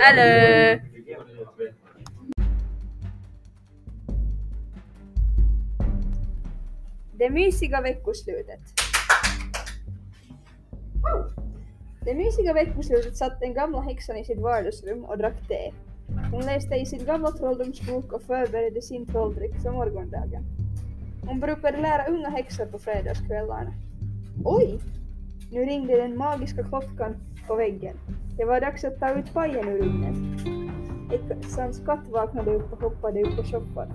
Hello. Det mysiga veckoslutet. Det mysiga veckoslutet satt den gamla häxan i sitt vardagsrum och drack te. Hon läste i sin gamla trolldomsbok och förberedde sin trolldryck för morgondagen. Hon brukade lära unga häxor på fredagskvällarna. Oj, Nu ringde den magiska klockan på väggen. Det var dags att ta ut pajen ur ugnen. Häxans katt vaknade upp och hoppade upp på soffan.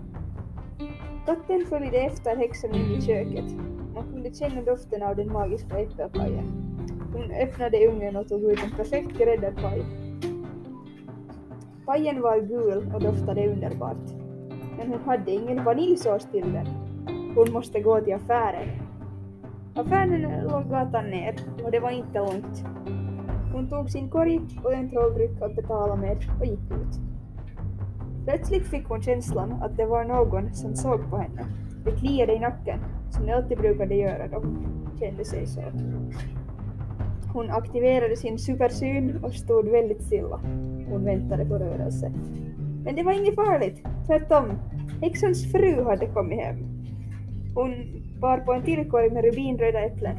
Katten följde efter häxan in i köket. Man kunde känna doften av den magiska äppelpajen. Hon öppnade ugnen och tog ut en perfekt gräddad paj. Pajen var gul och doftade underbart. Men hon hade ingen vaniljsås till den. Hon måste gå till affären Affären låg gatan ner och det var inte långt. Hon tog sin korg och en trolldryck att betala med och gick ut. Plötsligt fick hon känslan att det var någon som såg på henne. Det kliade i nacken, som det alltid brukade göra då hon kände sig så. Hon aktiverade sin supersyn och stod väldigt stilla. Hon väntade på rörelse. Men det var inget farligt, tvärtom. Häxans fru hade kommit hem. Hon bar på en tillkorg med rubinröda äpplen.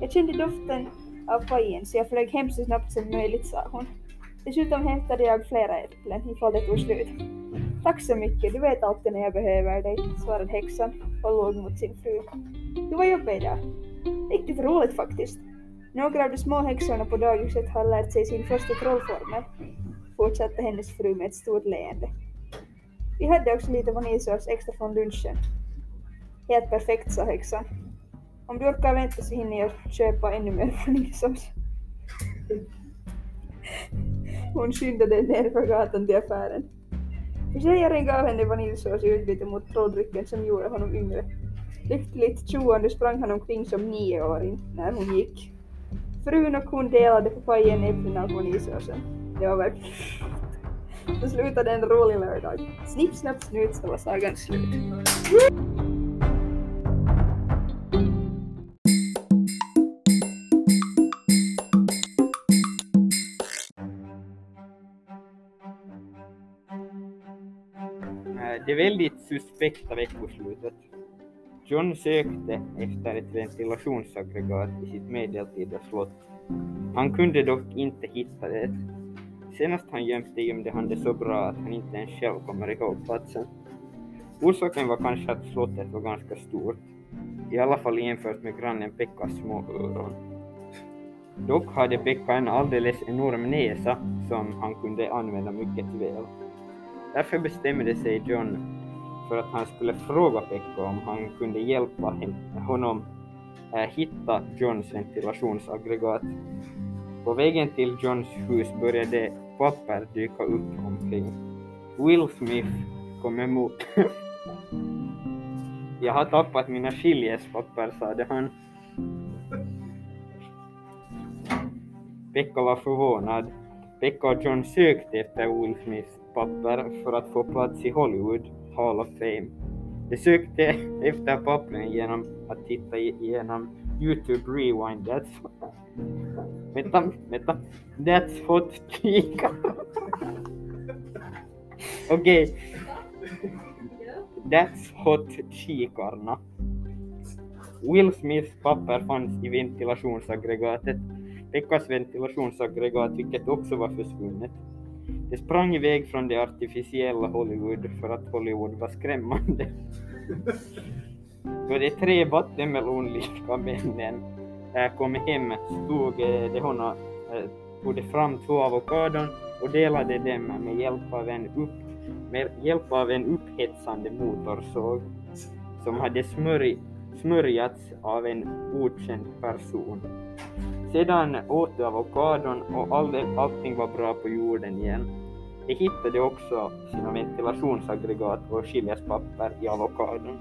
Jag kände doften av pajen så jag flög hem så snabbt som möjligt, sa hon. Dessutom hämtade jag flera äpplen ifall det tog slut. Tack så mycket, du vet alltid när jag behöver dig, svarade häxan och låg mot sin fru. Du var jobbig idag. Riktigt roligt faktiskt. Några av de små häxorna på dagiset har lärt sig sin första trollformel, fortsatte hennes fru med ett stort leende. Vi hade också lite vaniljsås extra från lunchen helt perfekt så häxan. Om du orkar vänta så hinner jag köpa ännu mer vaniljesås. Hon skyndade ner för gatan till affären. Försäljaren gav henne vaniljsås i utbyte mot trolldrycken som gjorde honom yngre. Lyckligt tjoande sprang han omkring som nioåring när hon gick. Frun och hon delade på pajen äpplen av vaniljsåsen. Det var verkligen... Det slutade en rolig lördag. Snipp, snapp, snut, så var sagan slut. det är väldigt suspekta veckoslutet. John sökte efter ett ventilationsaggregat i sitt medeltida slott. Han kunde dock inte hitta det. Senast han gömde gömde han det så bra att han inte ens själv kommer ihåg platsen. Orsaken var kanske att slottet var ganska stort, i alla fall jämfört med grannen Pekkas små öron. Dock hade Pekka en alldeles enorm näsa som han kunde använda mycket väl. Därför bestämde sig John för att han skulle fråga Pekka om han kunde hjälpa honom hitta Johns ventilationsaggregat. På vägen till Johns hus började papper dyka upp omkring. Will Smith kom emot. Jag har tappat mina skiljespapper, sade han. Pekka var förvånad. Pekka och John sökte efter Will Smiths papper för att få plats i Hollywood Hall of Fame. De sökte efter pappren genom att titta igenom YouTube Rewindet. Vänta, vänta. That's what kika. Okej. That's hot kikarna. Will Smiths papper fanns i ventilationsaggregatet. Pekkas ventilationsaggregat, vilket också var försvunnet. De sprang iväg från det artificiella Hollywood för att Hollywood var skrämmande. Då de tre vattenmelonlika männen kom hem stod de honom tog fram två avokadon och delade dem med hjälp av en upp med hjälp av en upphetsande motorsåg som hade smörj, smörjats av en okänd person. Sedan åt jag avokadon och all, allting var bra på jorden igen. De hittade också sina ventilationsaggregat och chiliaspapper i avokadon.